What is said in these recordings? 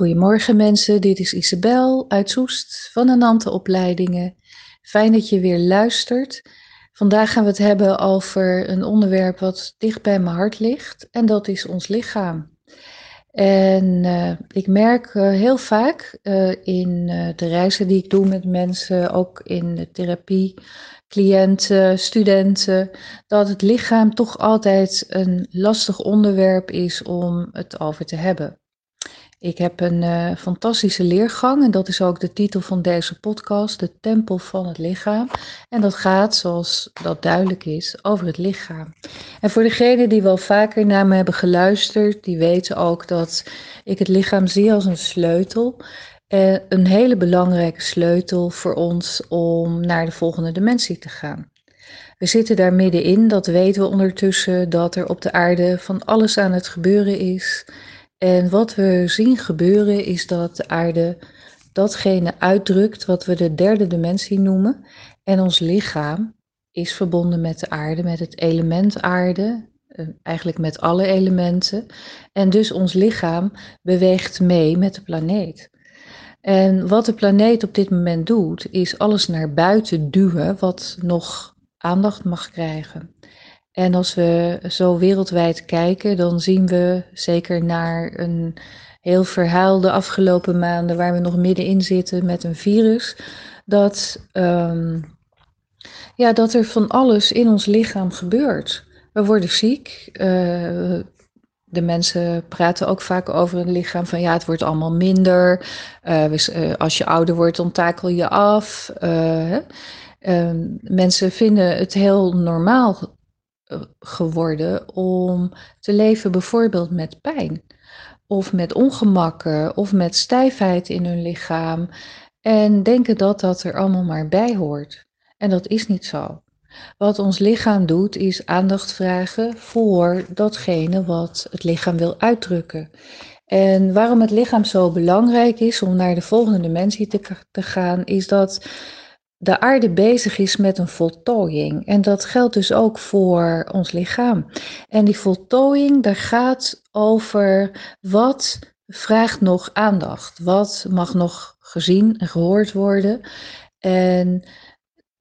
Goedemorgen mensen, dit is Isabel uit Soest van de Nante Opleidingen. Fijn dat je weer luistert. Vandaag gaan we het hebben over een onderwerp wat dicht bij mijn hart ligt en dat is ons lichaam. En uh, ik merk uh, heel vaak uh, in de reizen die ik doe met mensen, ook in de therapie, cliënten, studenten, dat het lichaam toch altijd een lastig onderwerp is om het over te hebben. Ik heb een uh, fantastische leergang en dat is ook de titel van deze podcast, de Tempel van het Lichaam. En dat gaat, zoals dat duidelijk is, over het lichaam. En voor degenen die wel vaker naar me hebben geluisterd, die weten ook dat ik het lichaam zie als een sleutel. Uh, een hele belangrijke sleutel voor ons om naar de volgende dimensie te gaan. We zitten daar middenin, dat weten we ondertussen, dat er op de aarde van alles aan het gebeuren is. En wat we zien gebeuren is dat de aarde datgene uitdrukt wat we de derde dimensie noemen. En ons lichaam is verbonden met de aarde, met het element aarde, eh, eigenlijk met alle elementen. En dus ons lichaam beweegt mee met de planeet. En wat de planeet op dit moment doet, is alles naar buiten duwen wat nog aandacht mag krijgen. En als we zo wereldwijd kijken, dan zien we zeker naar een heel verhaal de afgelopen maanden waar we nog middenin zitten met een virus, dat, um, ja, dat er van alles in ons lichaam gebeurt. We worden ziek. Uh, de mensen praten ook vaak over een lichaam van ja, het wordt allemaal minder. Uh, als je ouder wordt, dan takel je af. Uh, mensen vinden het heel normaal geworden om te leven bijvoorbeeld met pijn of met ongemakken of met stijfheid in hun lichaam en denken dat dat er allemaal maar bij hoort. En dat is niet zo. Wat ons lichaam doet is aandacht vragen voor datgene wat het lichaam wil uitdrukken. En waarom het lichaam zo belangrijk is om naar de volgende dimensie te, te gaan, is dat de aarde bezig is met een voltooiing. En dat geldt dus ook voor ons lichaam. En die voltooiing, daar gaat over wat vraagt nog aandacht. Wat mag nog gezien en gehoord worden. En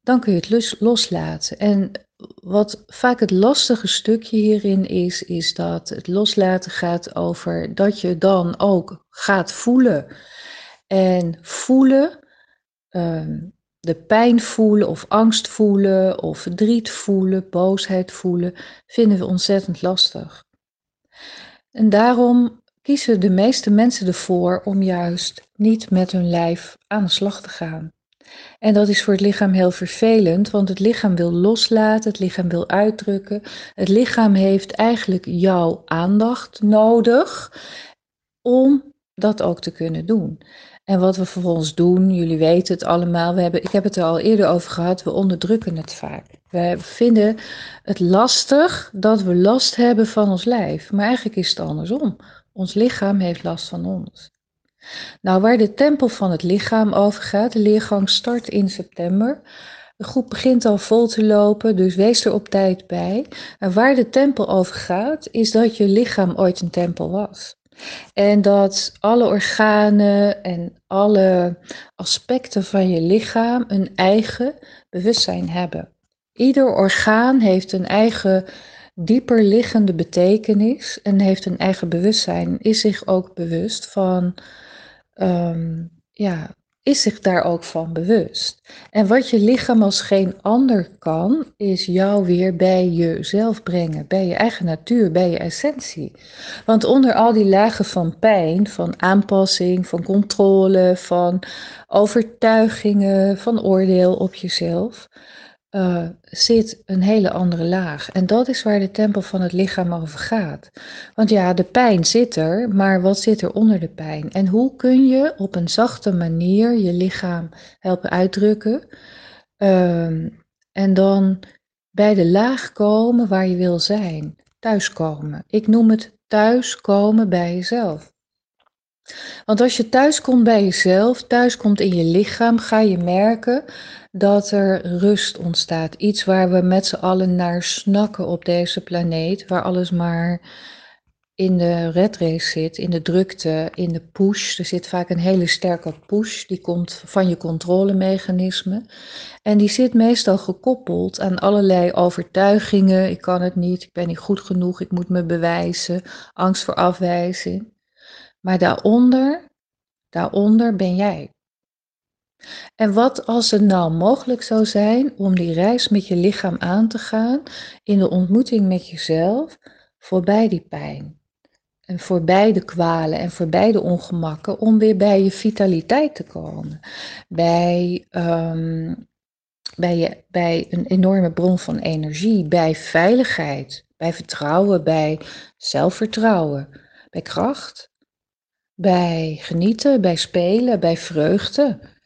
dan kun je het loslaten. En wat vaak het lastige stukje hierin is, is dat het loslaten gaat over dat je dan ook gaat voelen. En voelen. Um, de pijn voelen of angst voelen of verdriet voelen, boosheid voelen, vinden we ontzettend lastig. En daarom kiezen de meeste mensen ervoor om juist niet met hun lijf aan de slag te gaan. En dat is voor het lichaam heel vervelend, want het lichaam wil loslaten, het lichaam wil uitdrukken. Het lichaam heeft eigenlijk jouw aandacht nodig om dat ook te kunnen doen. En wat we vervolgens doen, jullie weten het allemaal, we hebben, ik heb het er al eerder over gehad, we onderdrukken het vaak. We vinden het lastig dat we last hebben van ons lijf, maar eigenlijk is het andersom. Ons lichaam heeft last van ons. Nou, waar de tempel van het lichaam over gaat, de leergang start in september. De groep begint al vol te lopen, dus wees er op tijd bij. En waar de tempel over gaat, is dat je lichaam ooit een tempel was. En dat alle organen en alle aspecten van je lichaam een eigen bewustzijn hebben. Ieder orgaan heeft een eigen dieper liggende betekenis en heeft een eigen bewustzijn, is zich ook bewust van um, ja, is zich daar ook van bewust. En wat je lichaam als geen ander kan, is jou weer bij jezelf brengen, bij je eigen natuur, bij je essentie. Want onder al die lagen van pijn, van aanpassing, van controle, van overtuigingen, van oordeel op jezelf, uh, zit een hele andere laag. En dat is waar de tempel van het lichaam over gaat. Want ja, de pijn zit er, maar wat zit er onder de pijn? En hoe kun je op een zachte manier je lichaam helpen uitdrukken? Uh, en dan bij de laag komen waar je wil zijn. Thuiskomen. Ik noem het thuiskomen bij jezelf. Want als je thuis komt bij jezelf, thuis komt in je lichaam, ga je merken dat er rust ontstaat. Iets waar we met z'n allen naar snakken op deze planeet, waar alles maar in de red race zit, in de drukte, in de push. Er zit vaak een hele sterke push, die komt van je controlemechanisme. En die zit meestal gekoppeld aan allerlei overtuigingen. Ik kan het niet, ik ben niet goed genoeg, ik moet me bewijzen, angst voor afwijzing. Maar daaronder, daaronder ben jij. En wat als het nou mogelijk zou zijn om die reis met je lichaam aan te gaan in de ontmoeting met jezelf voorbij die pijn? En voorbij de kwalen en voorbij de ongemakken om weer bij je vitaliteit te komen. Bij, um, bij, je, bij een enorme bron van energie, bij veiligheid, bij vertrouwen, bij zelfvertrouwen, bij kracht, bij genieten, bij spelen, bij vreugde.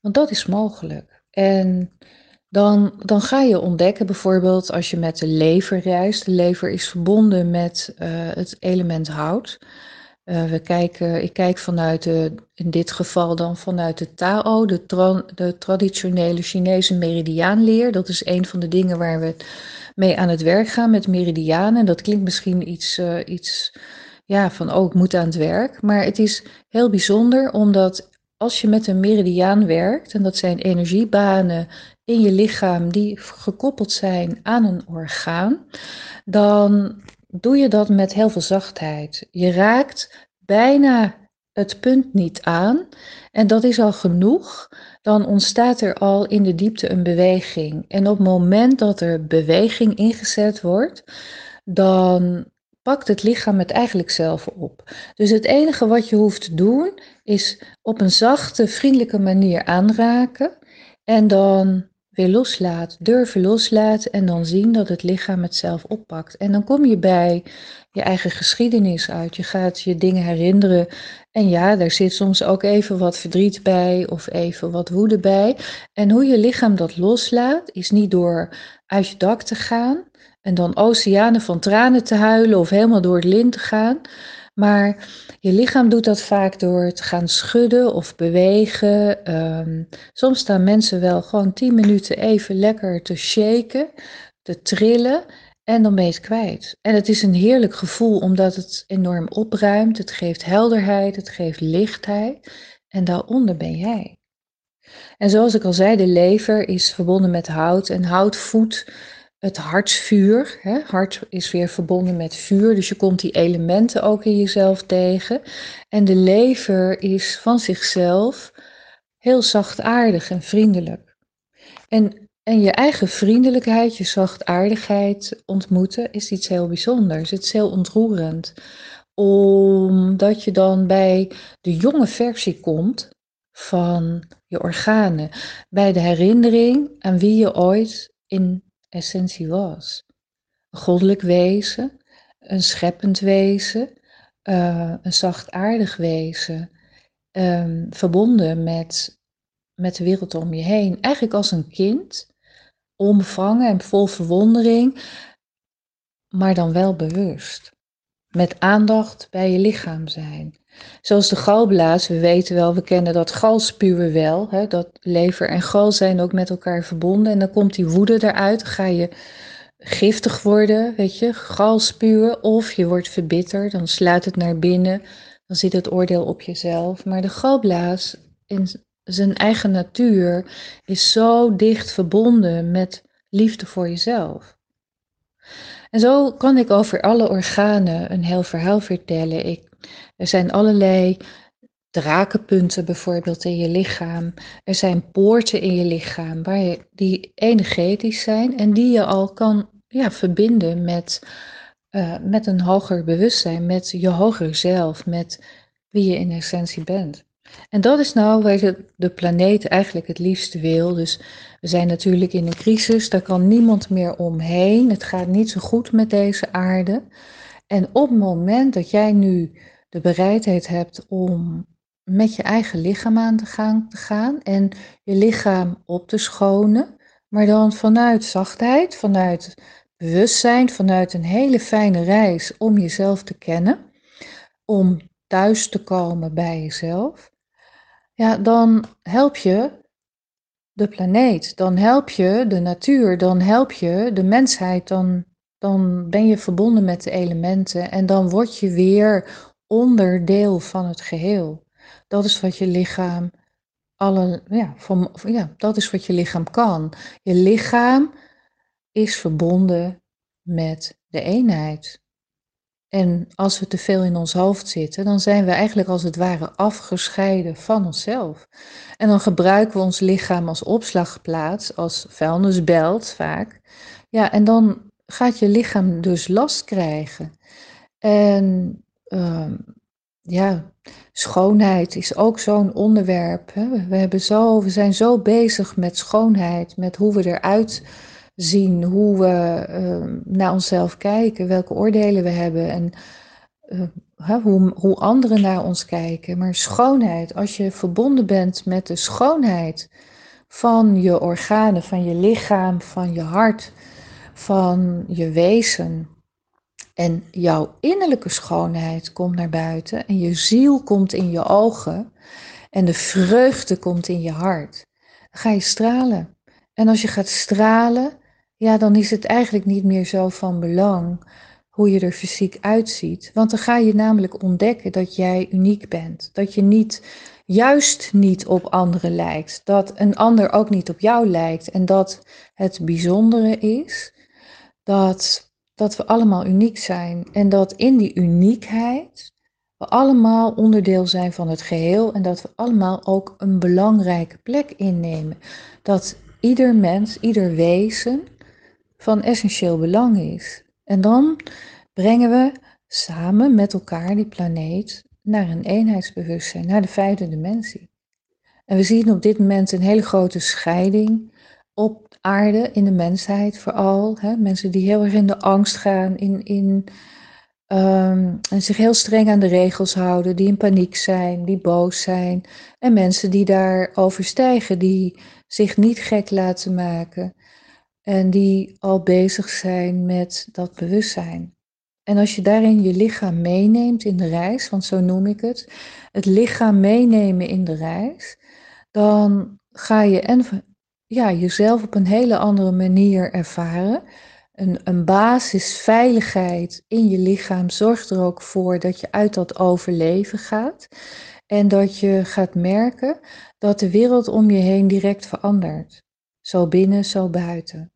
Want dat is mogelijk. En dan, dan ga je ontdekken, bijvoorbeeld als je met de lever reist. De lever is verbonden met uh, het element hout. Uh, we kijken, ik kijk vanuit de, in dit geval dan vanuit de Tao, de, de traditionele Chinese meridiaanleer. Dat is een van de dingen waar we mee aan het werk gaan met meridianen. Dat klinkt misschien iets, uh, iets ja, van, oh, ik moet aan het werk. Maar het is heel bijzonder omdat als je met een meridiaan werkt, en dat zijn energiebanen in je lichaam die gekoppeld zijn aan een orgaan, dan doe je dat met heel veel zachtheid. Je raakt bijna het punt niet aan en dat is al genoeg. Dan ontstaat er al in de diepte een beweging. En op het moment dat er beweging ingezet wordt, dan pakt het lichaam het eigenlijk zelf op. Dus het enige wat je hoeft te doen is op een zachte, vriendelijke manier aanraken en dan weer loslaat, durven loslaten en dan zien dat het lichaam het zelf oppakt. En dan kom je bij je eigen geschiedenis uit. Je gaat je dingen herinneren. En ja, daar zit soms ook even wat verdriet bij of even wat woede bij. En hoe je lichaam dat loslaat, is niet door uit je dak te gaan en dan oceanen van tranen te huilen of helemaal door het lint te gaan. Maar je lichaam doet dat vaak door te gaan schudden of bewegen. Ehm, soms staan mensen wel gewoon 10 minuten even lekker te shaken, te trillen. En dan ben je het kwijt. En het is een heerlijk gevoel omdat het enorm opruimt. Het geeft helderheid, het geeft lichtheid. En daaronder ben jij. En zoals ik al zei, de lever is verbonden met hout. En hout voedt het hartsvuur. Hè? Hart is weer verbonden met vuur, dus je komt die elementen ook in jezelf tegen. En de lever is van zichzelf heel zachtaardig en vriendelijk. En, en je eigen vriendelijkheid, je zachtaardigheid ontmoeten is iets heel bijzonders. Het is heel ontroerend, omdat je dan bij de jonge versie komt van je organen, bij de herinnering aan wie je ooit in essentie was. Een goddelijk wezen, een scheppend wezen, uh, een zachtaardig wezen, um, verbonden met, met de wereld om je heen. Eigenlijk als een kind, onbevangen en vol verwondering, maar dan wel bewust. Met aandacht bij je lichaam zijn. Zoals de galblaas, we weten wel, we kennen dat galspuwen wel. Hè, dat lever en gal zijn ook met elkaar verbonden. En dan komt die woede eruit, dan ga je giftig worden, weet je, galspuwen. Of je wordt verbitterd, dan sluit het naar binnen, dan zit het oordeel op jezelf. Maar de galblaas in zijn eigen natuur is zo dicht verbonden met liefde voor jezelf. En zo kan ik over alle organen een heel verhaal vertellen. Ik er zijn allerlei drakenpunten bijvoorbeeld in je lichaam. Er zijn poorten in je lichaam waar je, die energetisch zijn en die je al kan ja, verbinden met, uh, met een hoger bewustzijn, met je hoger zelf, met wie je in essentie bent. En dat is nou waar de, planeet eigenlijk het liefst wil. Dus we zijn natuurlijk in een crisis, daar kan niemand meer omheen. Het gaat niet zo goed met deze aarde. En op het moment dat jij nu de bereidheid hebt om met je eigen lichaam aan te gaan en je lichaam op te schonen, maar dan vanuit zachtheid, vanuit bewustzijn, vanuit een hele fijne reis om jezelf te kennen, om thuis te komen bij jezelf, ja, dan help je de planeet, dan help je de natuur, dan help je de mensheid, dan Dan ben je verbonden met de elementen en dan word je weer onderdeel van het geheel. Dat is wat je lichaam alle, ja, van, ja, dat is wat je lichaam kan. Je lichaam is verbonden met de eenheid. En als we te veel in ons hoofd zitten, dan zijn we eigenlijk als het ware afgescheiden van onszelf. En dan gebruiken we ons lichaam als opslagplaats, als vuilnisbelt vaak. Ja, en dan gaat je lichaam dus last krijgen. En uh, ja, schoonheid is ook zo'n onderwerp. Hè? We, hebben zo, we zijn zo bezig met schoonheid, met hoe we eruit zien, hoe we uh, naar onszelf kijken, welke oordelen we hebben en uh, hoe, hoe anderen naar ons kijken. Maar schoonheid, als je verbonden bent met de schoonheid van je organen, van je lichaam, van je hart, van je wezen. En jouw innerlijke schoonheid komt naar buiten en je ziel komt in je ogen en de vreugde komt in je hart. Dan ga je stralen. En als je gaat stralen, ja, dan is het eigenlijk niet meer zo van belang hoe je er fysiek uitziet. Want dan ga je namelijk ontdekken dat jij uniek bent. Dat je niet, juist niet op anderen lijkt. Dat een ander ook niet op jou lijkt. En dat het bijzondere is dat, dat we allemaal uniek zijn. En dat in die uniekheid we allemaal onderdeel zijn van het geheel. En dat we allemaal ook een belangrijke plek innemen. Dat ieder mens, ieder wezen van essentieel belang is. En dan brengen we samen met elkaar die planeet naar een eenheidsbewustzijn, naar de vijfde dimensie. En we zien op dit moment een hele grote scheiding op aarde, in de mensheid vooral. Hè? Mensen die heel erg in de angst gaan, in, in, um, en zich heel streng aan de regels houden, die in paniek zijn, die boos zijn. En mensen die daar overstijgen, die zich niet gek laten maken. En die al bezig zijn met dat bewustzijn. En als je daarin je lichaam meeneemt in de reis, want zo noem ik het, het lichaam meenemen in de reis, dan ga je en, ja, jezelf op een hele andere manier ervaren. Een, een basisveiligheid in je lichaam zorgt er ook voor dat je uit dat overleven gaat. En dat je gaat merken dat de wereld om je heen direct verandert. Zo binnen, zo buiten.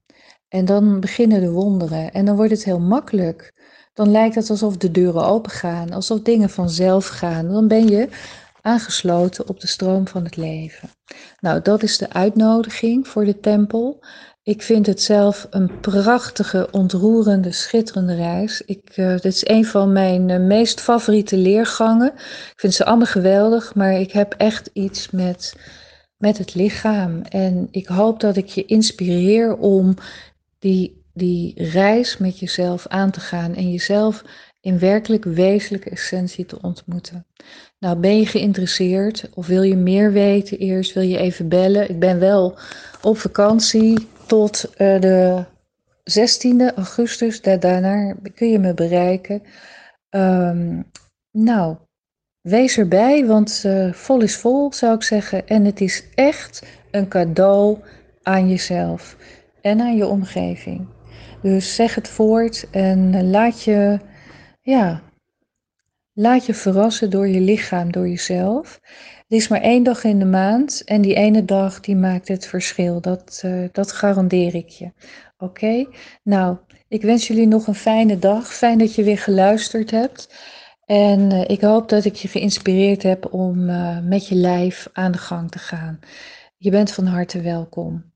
En dan beginnen de wonderen en dan wordt het heel makkelijk. Dan lijkt het alsof de deuren open gaan, alsof dingen vanzelf gaan. Dan ben je aangesloten op de stroom van het leven. Nou, dat is de uitnodiging voor de tempel. Ik vind het zelf een prachtige, ontroerende, schitterende reis. Ik, uh, dit is een van mijn uh, meest favoriete leergangen. Ik vind ze allemaal geweldig, maar ik heb echt iets met, met het lichaam. En ik hoop dat ik je inspireer om die, die reis met jezelf aan te gaan en jezelf in werkelijk wezenlijke essentie te ontmoeten. Nou, ben je geïnteresseerd of wil je meer weten eerst? Wil je even bellen? Ik ben wel op vakantie tot uh, de 16e augustus. Daarna kun je me bereiken. Um, nou, wees erbij, want uh, vol is vol, zou ik zeggen. En het is echt een cadeau aan jezelf en aan je omgeving. Dus zeg het voort en laat je, ja, laat je verrassen door je lichaam, door jezelf. Het is maar één dag in de maand en die ene dag die maakt het verschil. Dat, uh, dat garandeer ik je. Oké? Nou, ik wens jullie nog een fijne dag. Fijn dat je weer geluisterd hebt. En uh, ik hoop dat ik je geïnspireerd heb om uh, met je lijf aan de gang te gaan. Je bent van harte welkom.